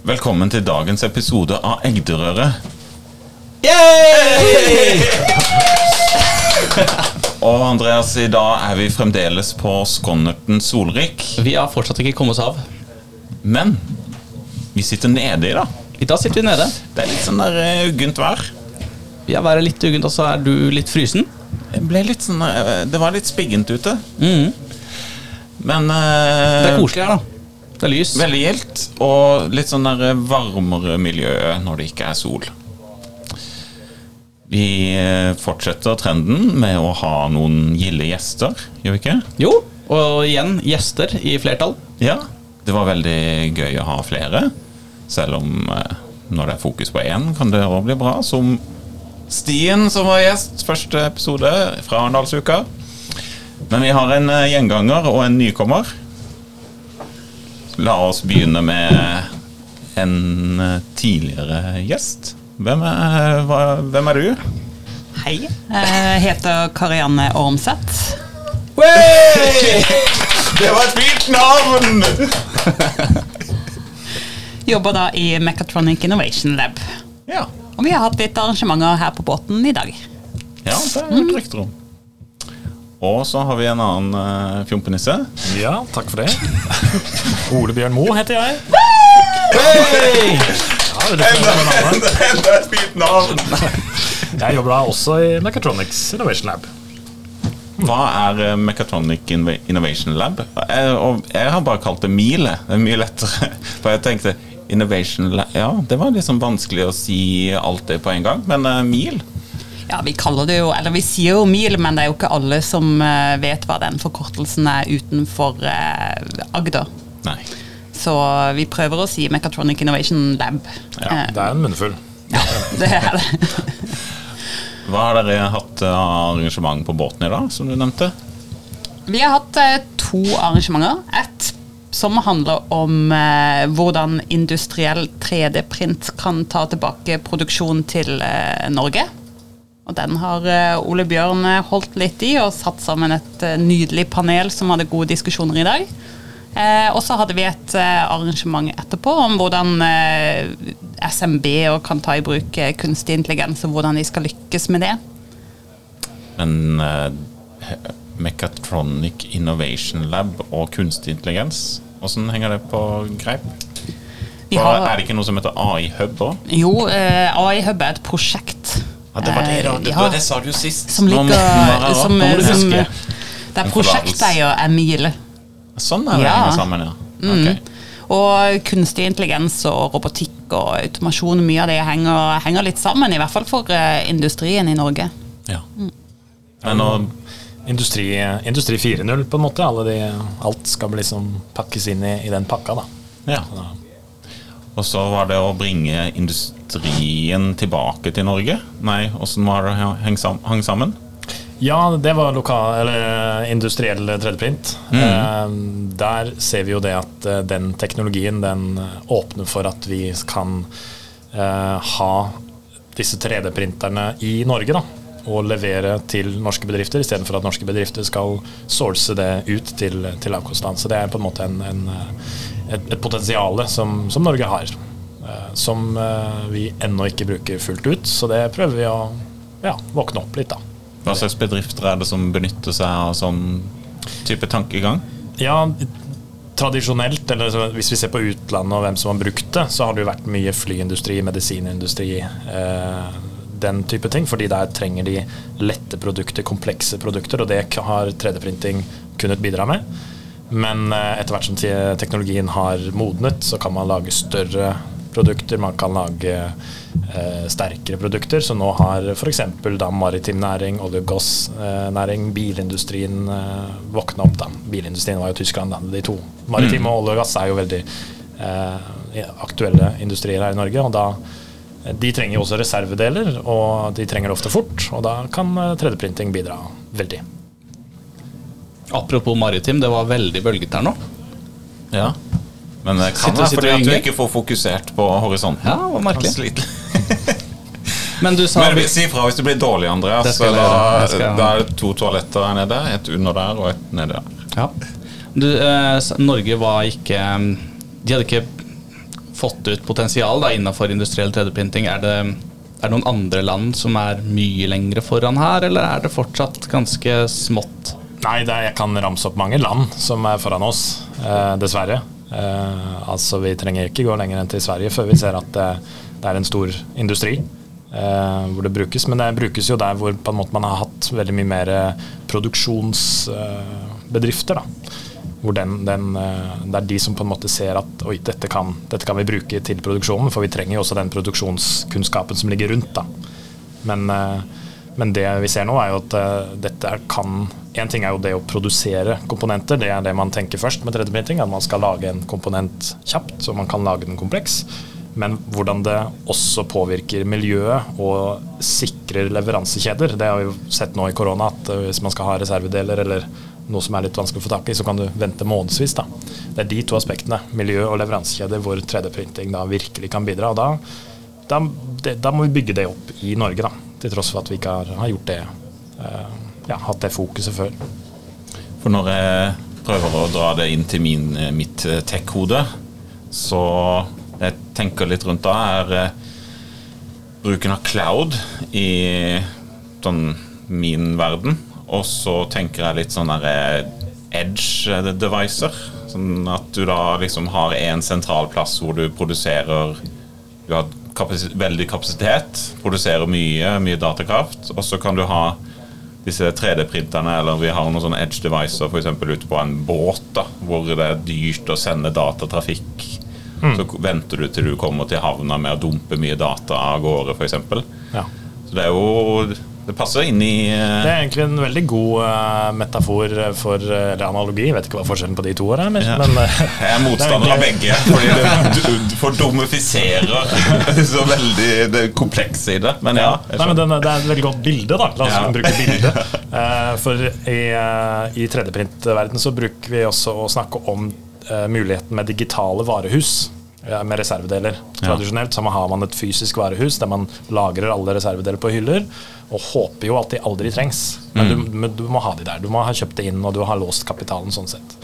Velkommen til dagens episode av Egderøret. Og Andreas, i dag er vi fremdeles på Skonnerten Solrik. Vi har fortsatt ikke kommet oss av. Men vi sitter nede i dag. I dag sitter vi nede. Det er litt sånn der eh, uggent vær. Vi er været litt uggent, og så er du litt frysen. Det ble litt sånn eh, Det var litt spiggent ute. Mhm. Men Det eh, er koselig her, da. Det er lys. veldig gildt. Og litt sånn der varmere miljø når det ikke er sol. Vi eh, fortsetter trenden med å ha noen gilde gjester, gjør vi ikke? Jo, og igjen gjester i flertall. Ja. Det var veldig gøy å ha flere. Selv om eh, når det er fokus på én, kan det òg bli bra. Som Stien, som var gjest første episode fra Arendalsuka. Men vi har en eh, gjenganger og en nykommer. La oss begynne med en eh, tidligere gjest. Hvem er, hva, hvem er du? Hei, jeg heter Karianne Ormseth. Det var et fint navn! Jobber da i Mechatronic Innovation Lab. Ja, Og vi har hatt litt arrangementer her på båten i dag. ja det er et rykter om. Og så har vi en annen uh, fjompenisse. Ja, takk for det. Ole Bjørn Moe heter jeg. Ja, litt med navnet. Enda et fint navn! Jeg jobber da også i Mechatronics Innovation Lab. Hva er eh, Mechatronic Innovation Lab? Jeg, og jeg har bare kalt det Mile. Det er mye lettere. For jeg tenkte Innovation Lab Ja, det var liksom vanskelig å si alt det på en gang. Men uh, Mil? Ja, Vi kaller det jo, eller vi sier jo MIL, men det er jo ikke alle som eh, vet hva den forkortelsen er utenfor eh, Agder. Nei. Så vi prøver å si Mechatronic Innovation Lab. Ja, Eh, det er en munnfull. ja, det er det. Hva har dere hatt av arrangement på båten i dag, som du nevnte? Vi har hatt eh, to arrangementer. Et som handler om eh, hvordan industriell 3D-print kan ta tilbake produksjon til eh, Norge. Og den har eh, Ole Bjørn eh, holdt litt i og satt sammen et eh, nydelig panel som hadde gode diskusjoner i dag. Eh, og så hadde vi et arrangement etterpå om hvordan eh, SMB og kan ta i bruk kunstig intelligens, og hvordan de skal lykkes med det. Men eh, Mechatronic Innovation Lab og kunstig intelligens, åssen henger det på greip? Har- Er det ikke noe som heter AI Hub òg? Jo, AI Hub er et prosjekt. Ja, det var det, da. Eh, Det, ja, det sa du jo sist. som må- nå jeg- som, nå må du som. Der prosjekteier er Mile. Sånn er det Ja. henger sammen, ja. Ok. Og kunstig intelligens og robotikk og automasjon, mye av det henger, henger litt sammen. I hvert fall for eh, industrien i Norge. Ja. Men nå Industri, industri 4.0, på en måte. Alle de, alt skal liksom pakkes inn i, i den pakka, da. Ja. Og så var det å bringe industrien tilbake til Norge. Nei, åssen var det hang sammen? Ja, det var lokal, eller industriell 3D-print. Eh, der ser vi jo det at eh, den teknologien den eh, åpner for at vi kan eh, ha disse 3D-printerne i Norge. da og levere til norske bedrifter, istedenfor at norske bedrifter skal source det ut til, til lavkostland. Så det er på en måte en, en, eh, et, et potensial som, som Norge har, eh, som eh, vi ennå ikke bruker fullt ut. Så det prøver vi å ja, våkne opp litt, da. Hva slags bedrifter er det som benytter seg av sånn type tankegang? Ja, tradisjonelt, eller så hvis vi ser på utlandet og hvem som har brukt det, så har det jo vært mye flyindustri, medisinindustri, eh, den type ting. Fordi der trenger de lette produkter, komplekse produkter, og det har 3D-printing kunnet bidra med. Men eh, etter hvert som teknologien har modnet, så kan man lage større produkter, man kan lage eh, sterkere produkter. Så nå har f.eks. da maritim næring, olje- og gassnæring, bilindustrien eh, våkna opp. da. Bilindustrien var jo Tyskland, da. De to. Maritim og olje og gass er jo veldig eh, aktuelle industrier her i Norge. og da de trenger jo også reservedeler, og de trenger det ofte fort. Og da kan eh, 3D-printing bidra veldig. Apropos maritim, det var veldig bølget her nå. Ja. Men det kan være fordi at du ikke får fokusert på horisonten. Ja, det var merkelig. Men du sa Men si ifra hvis du blir dårlig, Andreas. Det da. Det da er det to toaletter her nede. Et under der og et nede der. Ja. Du, eh, Norge var ikke De hadde ikke fått ut potensial da, innenfor industriell 3D-printing. Er det, er det noen andre land som er mye lengre foran her, eller er det fortsatt ganske smått? Nei, er, jeg kan ramse opp mange land som er foran oss, eh, dessverre. Eh, altså, Vi trenger ikke gå lenger enn til Sverige før vi ser at det, det er en stor industri eh, hvor det brukes. Men det brukes jo der hvor man har hatt veldig mye mer produksjonsbedrifter. da. Hvor den, den, eh, det er de som på en måte ser at oi, dette kan, dette kan vi bruke til produksjonen, for vi trenger jo også den produksjonskunnskapen som ligger rundt. da. Men, eh, men det vi ser nå, er jo at eh, dette kan En ting er jo det å produsere komponenter, det er det man tenker først med 3D-printing. At man skal lage en komponent kjapt, så man kan lage den kompleks. Men hvordan det også påvirker miljøet og sikrer leveransekjeder. Det har vi jo sett nå i korona, at hvis man skal ha reservedeler eller noe som er litt vanskelig å få tak i, så kan du vente månedsvis. Da. Det er de to aspektene, miljø og leveransekjeder, hvor 3D-printing da virkelig kan bidra. og da, da, det, da, må vi bygge det opp i Norge, da, til tross for at vi ikke har, har gjort det, uh, ja, hatt det fokuset før. For når jeg prøver å dra det inn til min, mitt tech-hode, så jeg tenker litt rundt da, er bruken av cloud i sånn min verden. Og så tenker jeg litt sånn der edge devicer. Sånn at du da liksom har en sentral plass hvor du produserer Du har kapasitet, veldig kapasitet, produserer mye, mye datakraft, og så kan du ha disse 3D-printerne, eller vi har noen sånne edge devices f.eks. ute på en båt, da, hvor det er dyrt å sende datatrafikk. Mm. Så venter du til du kommer til havna med å dumpe mye data av gårde, f.eks. Ja. Så det er jo det passer inn i uh... Det er egentlig en veldig god uh, metafor for Eller analogi. Jeg vet ikke hva forskjellen på de to er. Men, ja. men uh, jeg er motstander av begge, fordi det fordomifiserer så veldig det komplekse i det. Men ja. Nei, men den, det er et veldig godt bilde, da. La oss ja. bruke bilde. for i, i 3D-printverdenen så bruker vi også å snakke om muligheten med digitale varehus med reservedeler. Tradisjonelt så har man et fysisk varehus der man lagrer alle reservedeler på hyller, og håper jo at de aldri trengs. Men, mm. du, men du, må ha de der. Du må ha kjøpt det inn, og du har låst kapitalen sånn sett.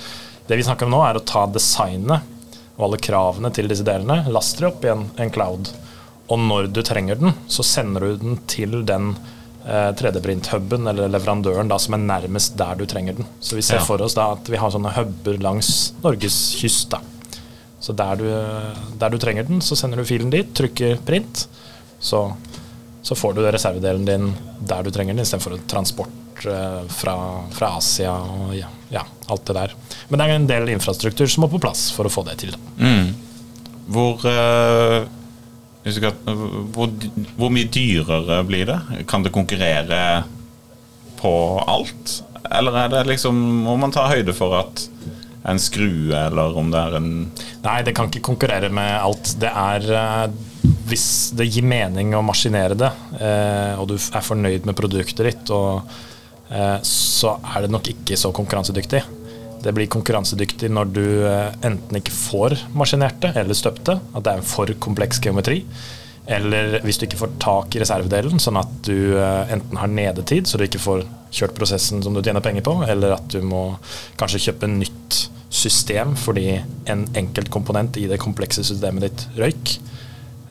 Det vi snakker om nå, er å ta designet og alle kravene til disse delene, laste det opp i en, en, cloud. Og når du trenger den, så sender du den til den eh, 3D-print-huben eller leverandøren da, som er nærmest der du trenger den. Så vi ser ja. for oss da at vi har sånne huber langs Norges kyst. da så der du, der du, trenger den, så sender du filen dit, trykker print. Så, så får du reservedelen din der du trenger den, istedenfor transport eh, fra, fra, Asia og ja, ja, alt det der. Men det er en del infrastruktur som må på plass for å få det til. Mm. Hvor, uh, hvor, hvor mye dyrere blir det? Kan det konkurrere på alt? Eller er det liksom, må man ta høyde for at en skrue, eller om det er en Nei, det kan ikke konkurrere med alt. Det er eh, Hvis det gir mening å maskinere det, eh, og du er fornøyd med produktet ditt, og, eh, så er det nok ikke så konkurransedyktig. Det blir konkurransedyktig når du enten ikke får maskinert det eller støpt det, at det er en for kompleks geometri. Eller hvis du ikke får tak i reservedelen, sånn at du enten har nedetid, så du ikke får kjørt prosessen som du tjener penger på, eller at du må kanskje kjøpe nytt system fordi en enkelt komponent i det komplekse systemet ditt røyk.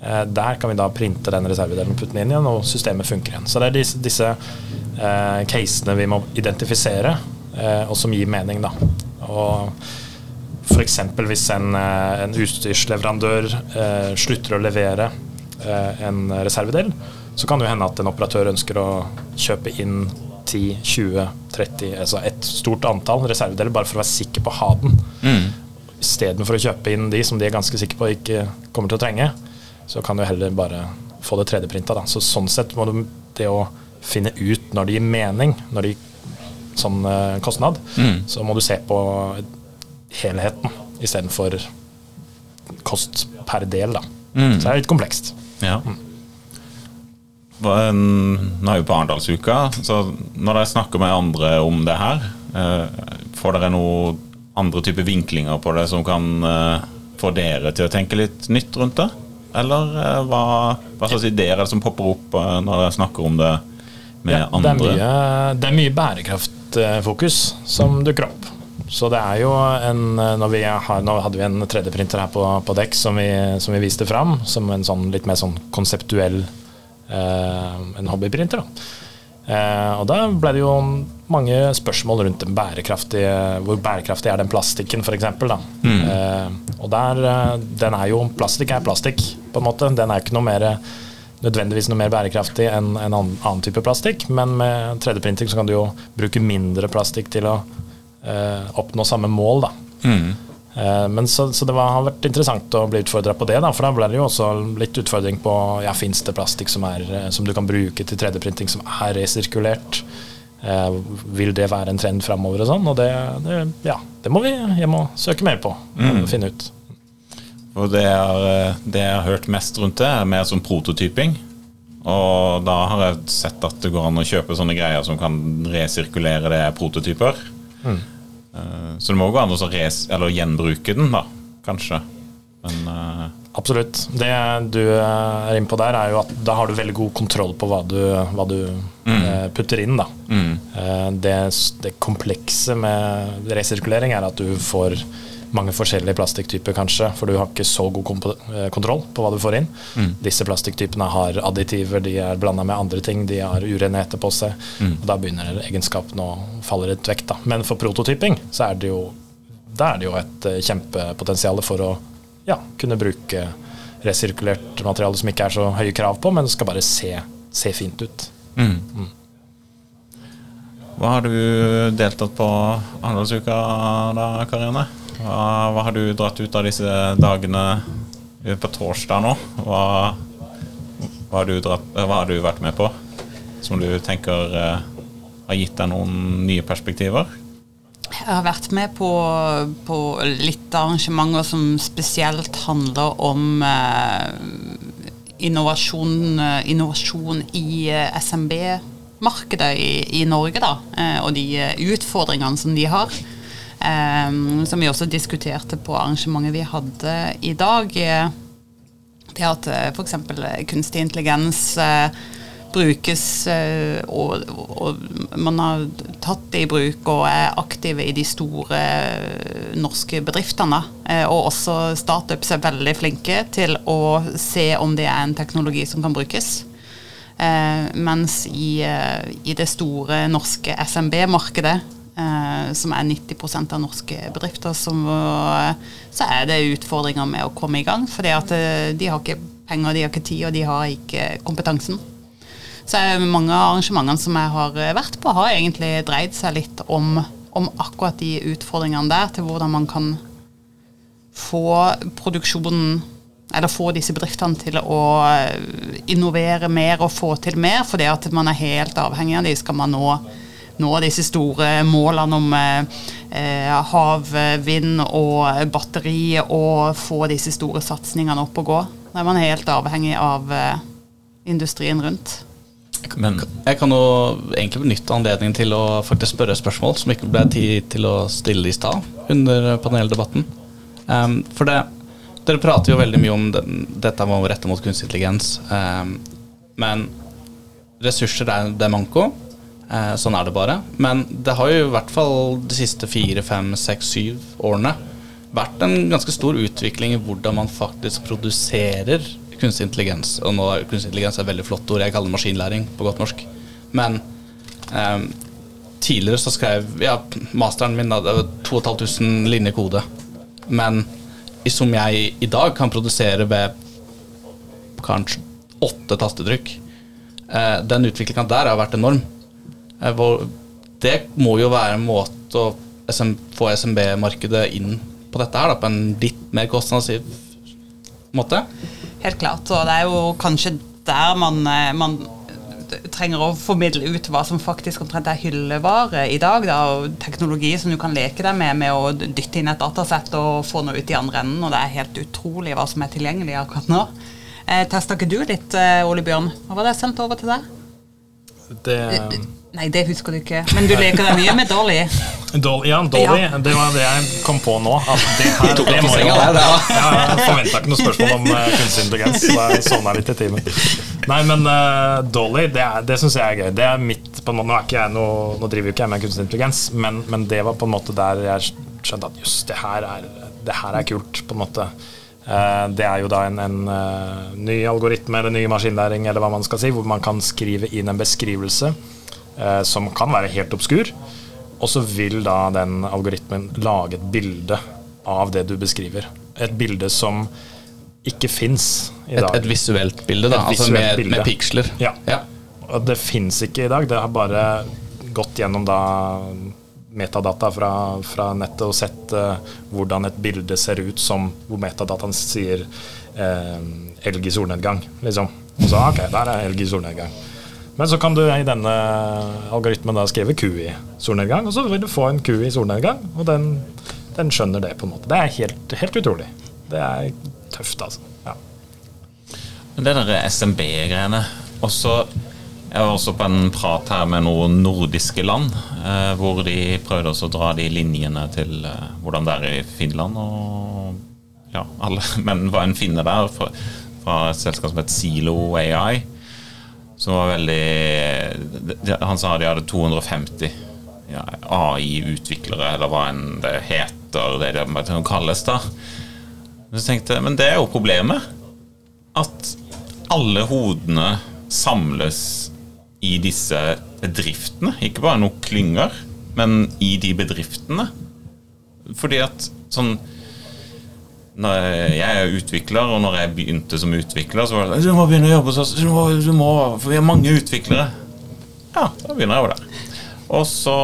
Eh, der kan vi da printe den reservedelen og putte den inn igjen, og systemet funker igjen. Så det er disse, disse eh, casene vi må identifisere, eh, og som gir mening. da. Og F.eks. hvis en, eh, en utstyrsleverandør eh, slutter å levere eh, en reservedel, så kan det jo hende at en operatør ønsker å kjøpe inn 10, 20, 30, altså et stort antall reservedeler bare for å være sikker på å ha den. Mm. Istedenfor å kjøpe inn de som de er ganske sikre på ikke kommer til å trenge, så kan du heller bare få det 3D-printa. Så sånn sett må du det å finne ut når det gir mening, når det gir sånn uh, kostnad, mm. så må du se på helheten istedenfor kost per del. da. Mm. Så det er litt komplekst. Ja. Nå er vi på Arendalsuka, så når dere snakker med andre om det her, eh, får dere noen andre typer vinklinger på det som kan eh, få dere til å tenke litt nytt rundt det? Eller eh, hva, hva slags ideer er det som popper opp når dere snakker om det med ja, andre? Det er mye, det er mye bærekraftfokus som dukker opp. Så det er jo en har, Nå hadde vi en 3D-printer her på, på dekk som vi, som vi viste fram, som en sånn litt mer sånn konseptuell eh, En hobbyprinter. da. Eh, og da ble det jo mange spørsmål rundt den bærekraftige Hvor bærekraftig er den plastikken, f.eks. Mm. Eh, og der eh, Den er jo Plastikk er plastikk, på en måte. Den er ikke noe mer nødvendigvis noe mer bærekraftig enn en annen, annen type plastikk, men med 3D-printing så kan du jo bruke mindre plastikk til å eh, oppnå samme mål. da. Mm. Eh, men så, så det var, har vært interessant å bli utfordra på det, da, for da ble det jo også litt utfordring på ja, fins det plastikk som, er, eh, som, du kan bruke til 3D-printing som er resirkulert. Eh, vil det være en trend framover og sånn? Og det, det, ja, det må vi hjem og søke mer på mm. og finne ut. Og det, er, eh, det jeg har hørt mest rundt det, er mer som prototyping. Og da har jeg sett at det går an å kjøpe sånne greier som kan resirkulere det prototyper. Mm. Eh, så det må gå an å res eller gjenbruke den, da, kanskje. Men uh, Absolutt. Det du er inne på der, er jo at da har du veldig god kontroll på hva du, hva du mm. putter inn. Da. Mm. Det, det komplekse med resirkulering er at du får mange forskjellige plastikktyper, kanskje, for du har ikke så god eh, kontroll på hva du får inn. Mm. Disse plastikktypene har additiver, de er blanda med andre ting, de har urenheter på seg. Mm. og Da begynner egenskapene å falle litt vekk. Da. Men for prototyping så er det jo, er det jo et uh, kjempepotensial for å ja, kunne bruke resirkulert materiale som ikke er så høye krav på, men skal bare se, se fint ut. Mm. mm. Hva har du deltatt på Arendalsuka da, Karianne? Hva, hva, har du dratt ut av disse dagene på torsdag nå? Hva, hva, har dratt, hva, har du vært med på som du tenker uh, har gitt deg noen nye perspektiver? Jeg har vært med på, på litt arrangementer som spesielt handler om eh, innovasjon, uh, innovasjon, i SMB-markedet i, i, Norge, da, og de utfordringene som de har. Um, som vi også diskuterte på arrangementet vi hadde i dag. Det at uh, f.eks. kunstig intelligens brukes, og, og, man har tatt det i bruk og er aktive i de store norske bedriftene. og også startups er veldig flinke til å se om det er en teknologi som kan brukes. mens i, i det store norske SMB-markedet eh, som er 90% av norske bedrifter, som, så er det utfordringer med å komme i gang. fordi eh, de har ikke penger, de har ikke tid, og de har ikke kompetansen. Så mange av arrangementene som jeg har vært på, har egentlig dreid seg litt om, om akkurat de utfordringene der, til hvordan man kan få produksjonen eller få disse bedriftene til å innovere mer og få til mer, fordi at man er helt avhengig av de skal man nå nå disse store målene om eh, havvind og batteri og få disse store satsingene opp og gå. Da er man helt avhengig av eh, industrien rundt. Men jeg kan jo egentlig benytte anledningen til å faktisk spørre spørsmål som ikke ble tid til å stille i stad under paneldebatten. Um, for det, dere prater jo veldig mye om den, dette med å rette mot kunstig intelligens. Um, men ressurser er det manko. Eh, sånn er det bare. Men det har jo i hvert fall de siste fire, fem, seks, syv årene vært en ganske stor utvikling i hvordan man faktisk produserer kunstig intelligens. Og nå er kunstig intelligens et veldig flott ord, jeg kaller det maskinlæring på godt norsk. Men eh, tidligere så skrev ja, masteren min da, det var 2500 linjer kode. Men som jeg i dag kan produsere ved kanskje åtte tastetrykk. Eh, den utviklinga der har vært enorm. Eh, det må jo være en måte å få SMB-markedet inn på dette her, da, på en litt mer kostnadsgiv måte? Helt klart. Og det er jo kanskje der man, eh, man trenger å formidle ut hva som faktisk omtrent er hyllevare i dag. Da, og teknologi som du kan leke deg med med å dytte inn et datasett og få noe ut i andre enden. Og det er helt utrolig hva som er tilgjengelig akkurat nå. Eh, Testa ikke du litt, eh, Ole Bjørn? Hva var det sendt over til deg? Det Nei, det husker du ikke. Men du leker deg mye med Dolly. Dolly ja, Dolly. Ja. Det var det jeg kom på nå. At det her, det må jo, jeg forventa ikke noe spørsmål om uh, kunstig intelligens. Så jeg sovna litt i timen. Nei, men uh, Dolly, det, er- det syns jeg er gøy. Det er mitt på en måte, Nå, er ikke jeg noe, nå driver jo ikke jeg med kunstig intelligens, men, men det var på en måte der jeg skjønte at jøss, det, her er- det her er kult, på en måte. Uh, det er jo da en, en uh, ny algoritme eller ny maskinlæring eller hva man skal si, hvor man kan skrive inn en beskrivelse eh, som kan være helt obskur, og så vil da den algoritmen lage et bilde av det du beskriver. Et bilde som ikke fins i Et, dag. et visuelt bilde, da. Et altså med, bilde. med piksler. Ja. Ja. Og det fins ikke i dag. Det har bare gått gjennom da metadata fra, fra nettet og sett uh, hvordan et bilde ser ut som hvor metadataen sier uh, elg i solnedgang, liksom. Og så ok, der er elg i solnedgang. Men så kan du i denne algoritmen da skrive ku i solnedgang, og så vil du få en ku i solnedgang, og den, den skjønner det på en måte. Det er helt, helt utrolig. Det er tøft, altså. Ja. Men det der SMB-greiene også Jeg var også på en prat her med noen nordiske land, eh, hvor de prøvde også å dra de linjene til eh, hvordan det er i Finland. Og ja, alle Men var en finne der fra, fra et selskap som het Silo AI. Som var veldig Han sa de hadde 250 ja, AI-utviklere, eller hva enn det heter, det det kalles da. Så tenkte men det er jo problemet at alle hodene samles i disse bedriftene. Ikke bare noen klynger, men i de bedriftene. Fordi at sånn Jeg er utvikler, og når jeg begynte som utvikler, så var det Du må begynne å jobbe hos oss, du må, du må, for vi har mange utviklere. Ja, da begynner jeg jo der. Og så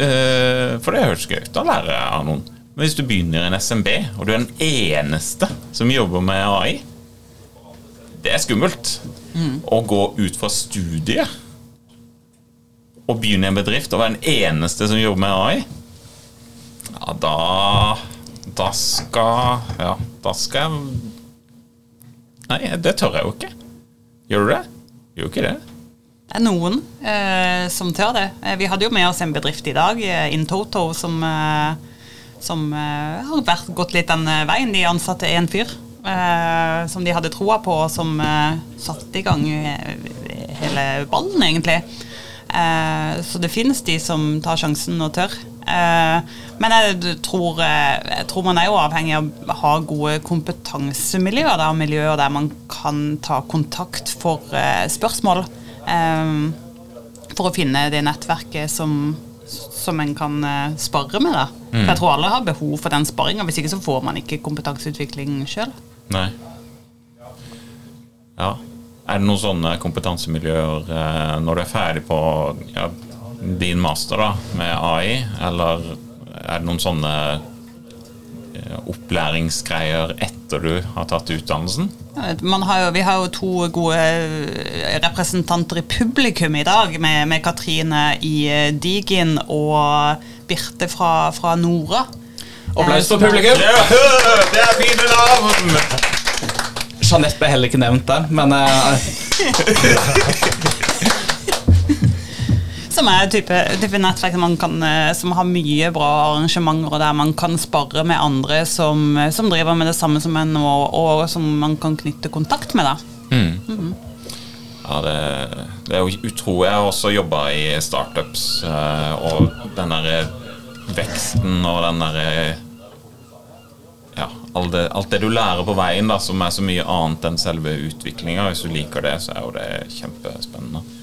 øh, For det høres gøy ut. Da lærer jeg av noen. Men hvis du begynner i en SMB, og du er den eneste som jobber med AI Det er skummelt. Å gå ut fra studiet og begynne i en bedrift og være den eneste som jobber med AI, ja, da Da skal Ja, da skal jeg Nei, det tør jeg jo ikke. Gjør du det? Gjør du ikke det. Det er noen eh, som tør det. Eh, vi hadde jo med oss en bedrift i dag, eh, Intoto, som, eh, som eh, har vært, gått litt den eh, veien. De ansatte en fyr som de hadde troa på, og som satte i gang hele ballen, egentlig. Så det finnes de som tar sjansen og tør. Eh, men jeg tror, eh, jeg tror man er jo avhengig av å ha gode kompetansemiljøer, Der, miljøer der man kan ta kontakt for eh, spørsmål. for å finne det nettverket som, som en kan spare med. Da. For jeg tror alle har behov for den sparinga, hvis ikke så får man ikke kompetanseutvikling sjøl. Ja. Er det noen sånne kompetansemiljøer når du er ferdig på ja, din master da, med AI, eller er det noen sånne eh, opplæringsgreier etter du har tatt utdannelsen? Man har jo, vi har jo to gode eh, representanter i publikum i dag, med, med Katrine i eh, Digin og Birte fra, fra Nora. Applaus for publikum! det er fine navn! Jeanette ble heller ikke nevnt der, men eh, Som er type, type nettverk kan, eh, som har mye bra arrangementer, og der man kan spare med andre som, som driver med det samme som en, og, og som man kan knytte kontakt med. da. Ja, det, det er jo utrolig. Jeg har også jobba i startups, eh, og den derre veksten og den derre ja, alt det, alt det du lærer på veien, da, som er så mye annet enn selve utviklinga. Hvis du liker det, så er jo det kjempespennende.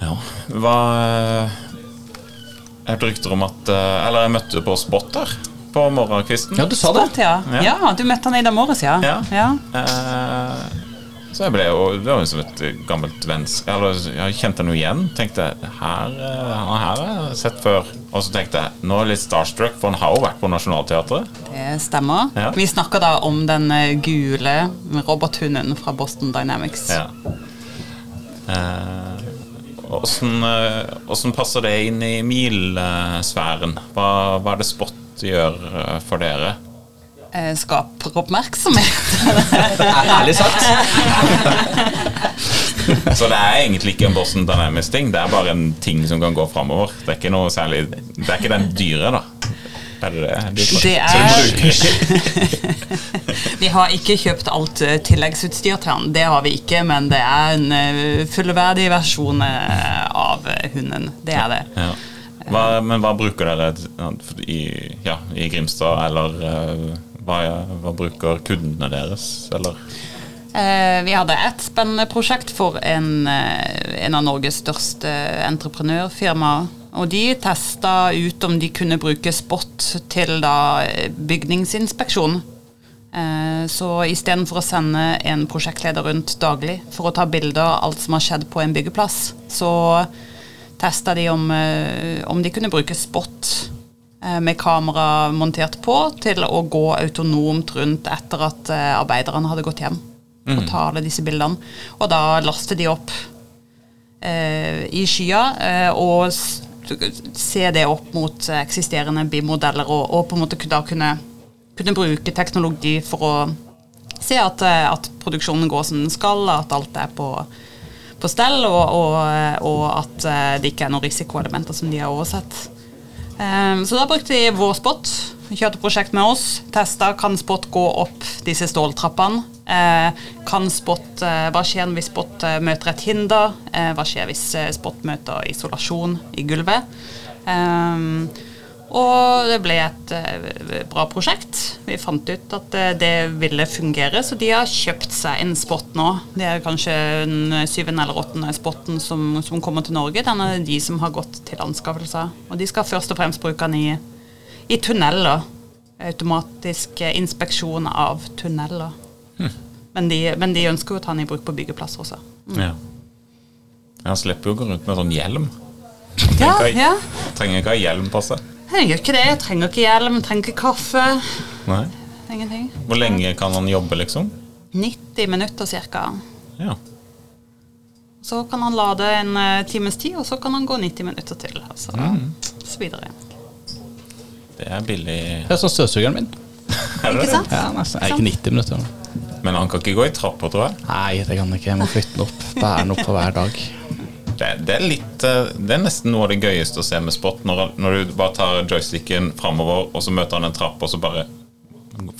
Ja, hva eh, Jeg hørte rykter om at eh, Eller jeg møtte på Spot der på morgenkvisten. ja, du sa det. Spot, ja. Ja. ja, du møtte han i dag morges, ja. Ja. ja. Eh, så jeg ble jo Det var jo som et gammelt vennskap Eller jeg kjente noe igjen. Tenkte her, eh, han her har jeg sett før. Og så tenkte jeg nå er jeg litt starstruck, for han har jo vært på Nationaltheatret. Det stemmer. Ja. Vi snakker da om den gule robothunden fra Boston Dynamics. Ja. Eh, Åssen eh, passer det inn i milsfæren? Hva, hva er det Spot gjør eh, for dere? Eh, Skaper oppmerksomhet. Ærlig sagt. Så det er egentlig ikke en Boston Dynamics-ting, det er bare en ting som kan gå framover. Det er ikke noe særlig Det er ikke den dyre, da. Det er det er- Vi har ikke kjøpt alt eh, tilleggsutstyr til han, det har vi ikke, men det er en eh, fullverdig versjon eh, av eh, hunden. Det er det. Ja. Hva, men hva bruker dere i, ja, i Grimstad, eller eh, hva, hva bruker kundene deres, eller? Eh, Vi hadde et spennende prosjekt for en, eh, en av Norges største entreprenørfirmaer. Og de testa ut om de kunne bruke Spot til da eh, bygningsinspeksjon. Eh, Så istedenfor å sende en prosjektleder rundt daglig for å ta bilder av alt som har skjedd på en byggeplass, så testa de om, eh, om de kunne bruke Spot med kamera montert på til å gå autonomt rundt etter at arbeiderne hadde gått hjem. Og ta alle disse bildene. Og da laster de opp eh, i skya eh, og se det opp mot eksisterende BIM-modeller, og, og på en måte da kunne, kunne bruke teknologi for å se at, at produksjonen går som den skal, at alt er på, på stell, og, og, og at eh, det ikke er noen risikoelementer som de har oversett. Eh, Så da brukte de vår spot. Kjørte prosjekt med oss. Testa kan spot gå opp disse ståltrappene. Eh, kan spot, eh, Hva skjer hvis spot eh, møter et hinder? Hva skjer hvis spot møter isolasjon i gulvet? Og det ble et bra prosjekt. Vi fant ut at det ville fungere, så de har kjøpt seg en spot nå. Det er kanskje den syvende eller åttende spotten som, som kommer til Norge. Den er de som har gått til anskaffelser. Og de skal først og fremst bruke den i, i tunneler. Automatisk inspeksjon av tunneler. Men, de, men de ønsker jo å ta den i bruk på byggeplasser også. Ja. Han slipper jo å gå rundt med sånn hjelm. Ja, ikke ja. Trenger ikke ha hjelm på seg. Jeg gjør ikke det. Jeg trenger ikke hjelm, jeg trenger ikke kaffe. Nei. Ingenting. Hvor lenge kan han jobbe, liksom? 90 minutter ca. Ja. Så kan han lade en eh, times tid, og så kan han gå 90 minutter til. Altså, så videre. Det er billig. Det er som støvsugeren min. Er det Ikke sant? Ja, nesten. Er ikke 90 minutter. Men han kan ikke gå i trapper, tror jeg. Nei, det kan han ikke. Jeg må flytte den opp. Bære den opp for hver dag. Det, det, er litt, eh, det er nesten noe av det gøyeste å se med spot. Når, når du bare tar joysticken framover, og så møter han en trapp, og så bare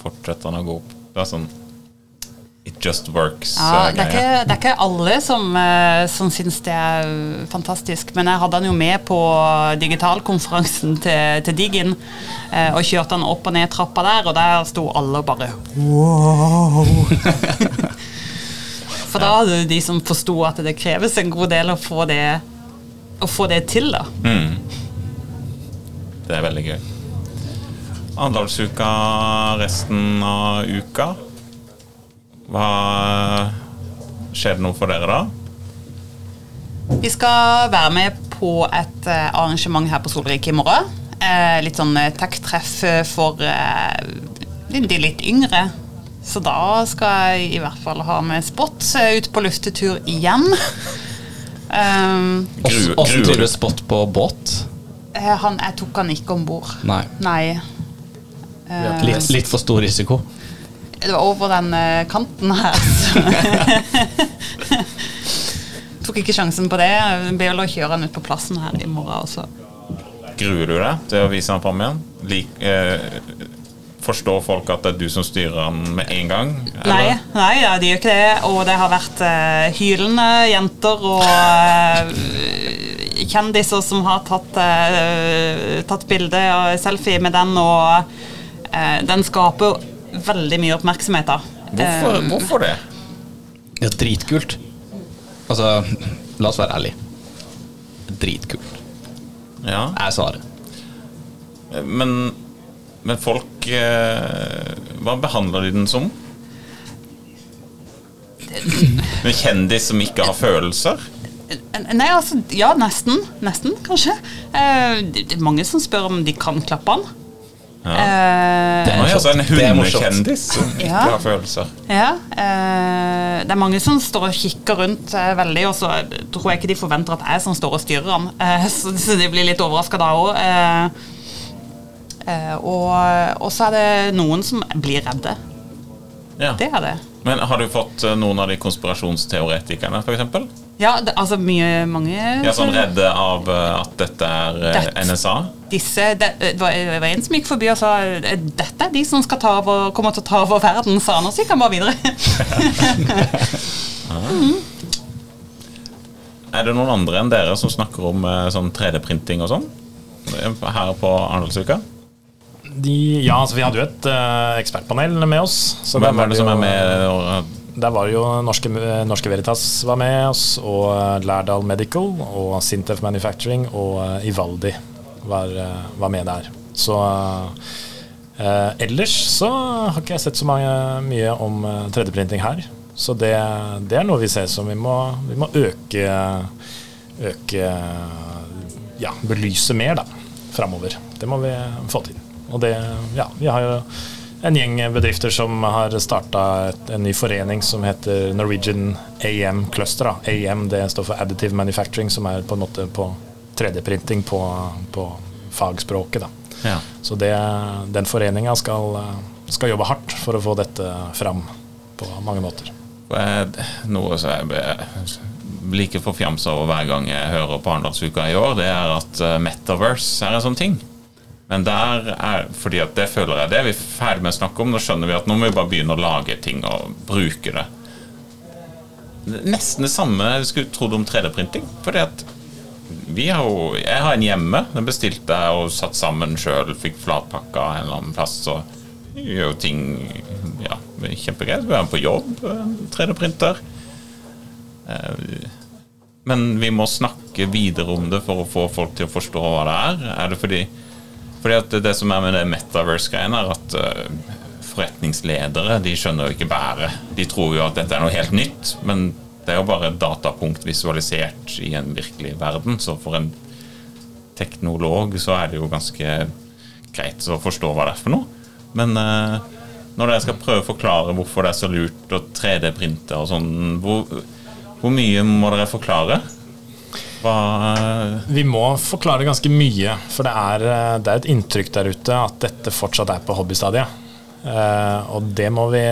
fortsetter han å gå opp. Det er sånn It just works. Ja, eh, det, det er ikke alle som, uh, som syns det er fantastisk, men jeg hadde han jo med på digitalkonferansen til, til Digin, eh, og kjørte han opp og ned trappa der, og der sto alle bare wow. For da hadde de som forsto at det kreves en god del å få det, å få det til, da. Det er veldig gøy. Arendalsuka resten av uka. Hva Skjer det noe for dere da? Vi skal være med på et eh, arrangement her på Solrike i morgen. Eh, litt sånn eh, tech-treff for de litt yngre. Så da skal jeg i hvert fall ha med Spot ut på luftetur igjen. Um, Åssen trives Spot på båt? eh, han, jeg tok han ikke om bord. Nei. Nei. Uh, Litt, litt for stor risiko. Det var over den uh, kanten her. Tok ikke sjansen på det. Jeg vel å kjøre han ut på plassen her i morgen også. Gruer du deg til å vise han fram igjen? Lik, eh, forstår folk at det er du som styrer den med en gang? Nei, nei ja, de gjør ikke det. Og det har vært eh, hylende jenter og eh, kjendiser som har tatt, uh, tatt bilde og selfie med den, og eh, den skaper veldig mye oppmerksomhet. da. Hvorfor, um, hvorfor det? Ja, dritkult. Altså, la oss være ærlige. Dritkult. Ja, Er svaret. men, men folk eh, Hva behandler de den som? En kjendis som ikke har følelser? Nei, altså, ja, nesten. Nesten, kanskje. Eh, det det er mange som spør om de kan klappe han. Det Eh, er Oi, altså en. Det er hundekjendis som ikke Ja. har følelser. Ja, eh, det er mange som står og kikker rundt eh, veldig, og så tror jeg ikke de forventer at jeg som står og styrer han. Eh, så, så de blir litt overraska da òg. Eh, eh, og, og så er det noen som blir redde. Ja. Det er det. Men har du fått noen av de konspirasjonsteoretikerne, f.eks.? Ja, det, altså mye mange Ja, sånn redde av eh, at dette er eh, Det- NSA? Disse, det, det, var, det var en som gikk forbi og sa "Eh, dette er de som skal ta over, kommer til å ta over verden, sa han, og så gikk han bare videre. Er det noen andre enn dere som snakker om eh, sånn 3D-printing og sånn? Her på Arendalsuka? De, ja, altså vi hadde jo et uh, ekspertpanel med oss. Så Hvem er det det som er med? og- Der var jo Norske, Norske Veritas var med oss, og eh, Lærdal Medical og Sintef Manufacturing og eh, Ivaldi var, eh, var med der. Så eh, ellers så har ikke jeg sett så mange, mye om eh, 3D-printing her. Så det, det er noe vi ser som vi må, vi må øke, øke Ja, belyse mer, da, framover. Det må vi få til. Og det, ja, vi har jo en gjeng bedrifter som har starta en ny forening som heter Norwegian AM Cluster. Da. AM det står for Additive Manufacturing, som er på en måte på 3D-printing på, på fagspråket. Da. Ja. Så det, den foreninga skal, skal jobbe hardt for å få dette fram på mange måter. Eh, Noe som jeg blir like forfjamsa over hver gang jeg hører på Arendalsuka i år, det er at eh, Metaverse er en sånn ting. Men der er, fordi at det føler jeg det er vi ferdig med å snakke om. Nå skjønner vi at nå må vi bare begynne å lage ting og bruke det. Nesten det samme jeg skulle trodd om 3D-printing. Fordi at vi har jo Jeg har en hjemme. Den bestilte jeg og satt sammen sjøl. Fikk flatpakka en eller annen plass. Vi gjør jo ting ja, kjempegreit. Vi er på jobb. 3D-printer. Eh, Men vi må snakke videre om det for å få folk til å forstå hva det er. Er det fordi fordi at det som er med det metaverse-greiene, er at eh, forretningsledere de skjønner jo ikke bæret. De tror jo at dette er noe helt nytt, men det er jo bare et datapunkt visualisert i en virkelig verden. Så for en teknolog så er det jo ganske greit å forstå hva det er for noe. Men eh, når dere skal prøve å forklare hvorfor det er så lurt å 3D-printe og sånn, hvor, hvor mye må dere forklare? Hva Vi må forklare ganske mye, for det er, eh, det er et inntrykk der ute at dette fortsatt er på hobbystadiet. Eh, og det må vi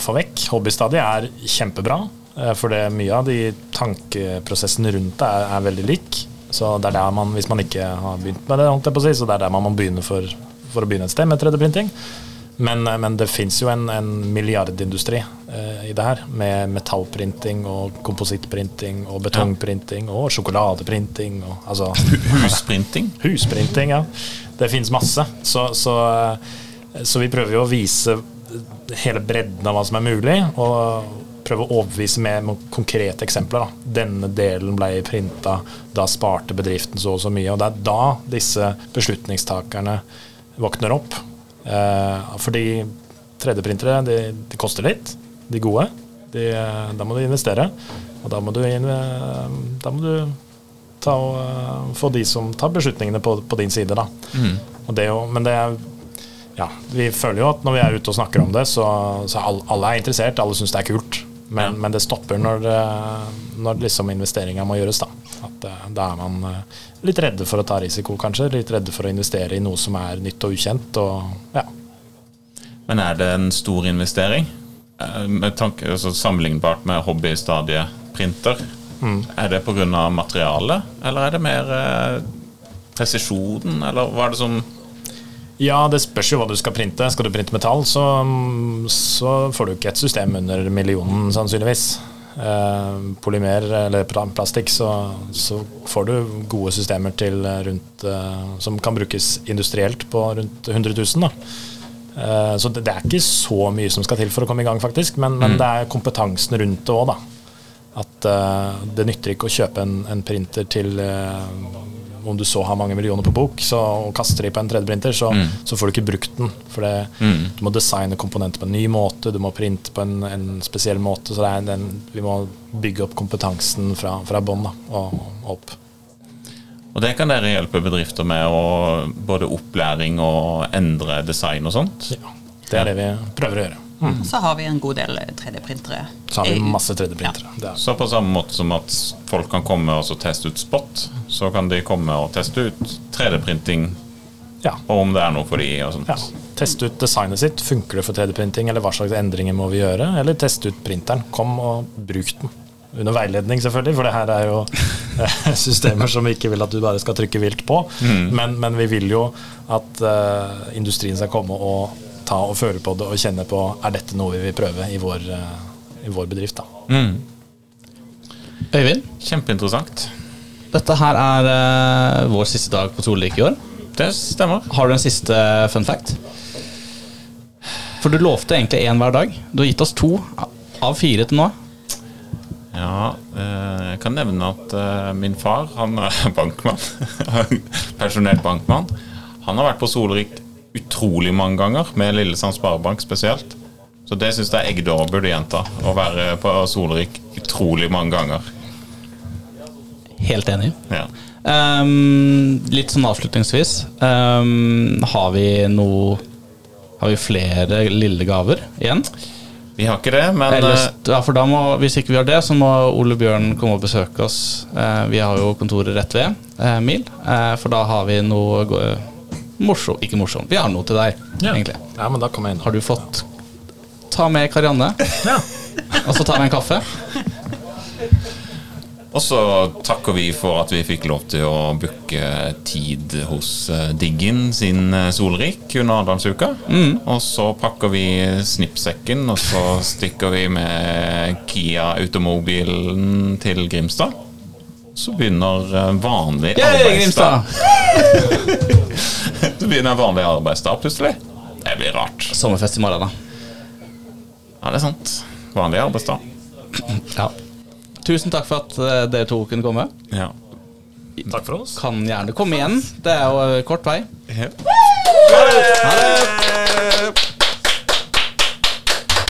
få vekk. Hobbystadiet er kjempebra, eh, for det, mye av de tankeprosessene rundt det er, er veldig lik. Så det er der man, hvis man ikke har begynt med det, holdt jeg på å si, så det er der man må begynne for, for å begynne et sted med 3D-printing. Men, eh, men det fins jo en, en milliardindustri eh, i det her, med metallprinting og komposittprinting og betongprinting og sjokoladeprinting og altså Husprinting? Husprinting, ja. Det fins masse. Så, så, så vi prøver jo å vise hele bredden av hva som er mulig, og prøve å overbevise med konkrete eksempler. Da. Denne delen ble printa, da sparte bedriften så og så mye. Og det er da disse beslutningstakerne våkner opp. Eh, fordi 3D-printere de, de koster litt, de gode. De, da må du investere, og da må du, da må du ta og, eh, få de som tar beslutningene på, på din side. Da. Og det jo, men det er ja, vi føler jo at når vi er ute og snakker om det, så, så alle, er interessert, alle syns det er kult. Men, Ja. men det stopper når, eh, når liksom investeringa må gjøres. Da At eh, da er man eh, litt redde for å ta risiko, kanskje. Litt redde for å investere i noe som er nytt og ukjent. Og ja, Men er det en stor investering? Eh, Med tanke, altså Sammenlignbart med hobbystadieprinter. Er det pga. materialet, eller er det mer presisjonen, eller hva er det som Ja, det spørs jo hva du skal printe. Skal du printe metall, så, så får du ikke et system under millionen, sannsynligvis. Eh, polymer eller plastikk, så, så får du gode systemer til rundt eh, Som kan brukes industrielt på rundt 100 000. Da. Eh, så det, er ikke så mye som skal til for å komme i gang, faktisk. Men, men det er kompetansen rundt det òg, da. At eh, det nytter ikke å kjøpe en, en printer til eh, om du så har mange millioner på bok så, og kaster de på en 3D-printer, så, så får du ikke brukt den. For det, du må designe komponenter på en ny måte, du må printe på en, en spesiell måte. Så er den, vi må bygge opp kompetansen fra, fra bånn og, og opp. Og det kan dere hjelpe bedrifter med, og både opplæring og endre design og sånt? Ja, det er det vi prøver å gjøre. Så har vi en god del 3D-printere. Så har vi masse 3D-printere. Det er- Så på samme måte som at folk kan komme og så teste ut spot, så kan de komme og teste ut 3D-printing, Ja. og om det er noe for de og sånt. Ja. Teste ut designet sitt. Funker det for 3D-printing, eller hva slags endringer må vi gjøre? Eller teste ut printeren. Kom og bruk den. under veiledning, selvfølgelig, for det her er jo eh, systemer som vi ikke vil at du bare skal trykke vilt på. Men, men vi vil jo at uh, industrien skal komme og ta og føle på det og kjenne på er dette noe vi vil prøve i vår, eh, i vår bedrift. da. Øyvind, Kjempeinteressant. dette her er uh, vår siste dag på Solrik i år. Det stemmer. Har du en siste fun fact? For du lovte egentlig én hver dag. Du har gitt oss to av fire til nå. Ja, eh, jeg kan nevne at eh, min far, han er bankmann, pensjonert bankmann, han har vært på Solrik utrolig mange ganger, med Lillesand Sparebank spesielt. Så det syns jeg Eggdor burde gjenta. Å være på Solrik utrolig mange ganger. Helt enig. Ja. Um, litt sånn avslutningsvis. Um, har vi noe Har vi flere lille gaver igjen? Vi har ikke det, men Ellers, eh, ja, for da må, Hvis ikke vi har det, så må Ole Bjørn komme og besøke oss. Uh, vi har jo kontoret rett ved uh, Mil, uh, for da har vi noe morsomt Ikke morsom. vi har noe til deg, egentlig. Ja, men da kom jeg inn. Har du fått Ta med Karianne, Ja. og så tar vi en kaffe. Og så takker vi for at vi fikk lov til å booke tid hos eh, Diggin sin eh, Solrik under Arendalsuka. Og så pakker vi snippsekken, og så stikker vi med Kia-automobilen til Grimstad. Så begynner vanlig vanlig Yay, arbeidsdag. Grimstad! Så begynner en vanlig arbeidsdag plutselig. Det blir rart. Sommerfest i morgen, da. Ja, det er sant. Vanlig arbeidsdag. Ja. Tusen takk for at eh, dere to kunne komme. Ja. Takk for oss. Kan gjerne komme igjen. Det er jo eh, kort vei. Ja. Ha det!